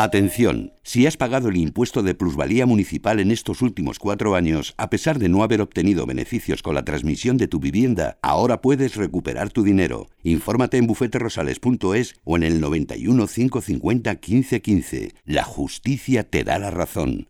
Atención, si has pagado el impuesto de plusvalía municipal en estos últimos cuatro años, a pesar de no haber obtenido beneficios con la transmisión de tu vivienda, ahora puedes recuperar tu dinero. Infórmate en bufeterosales.es o en el 91 550 1515. La justicia te da la razón.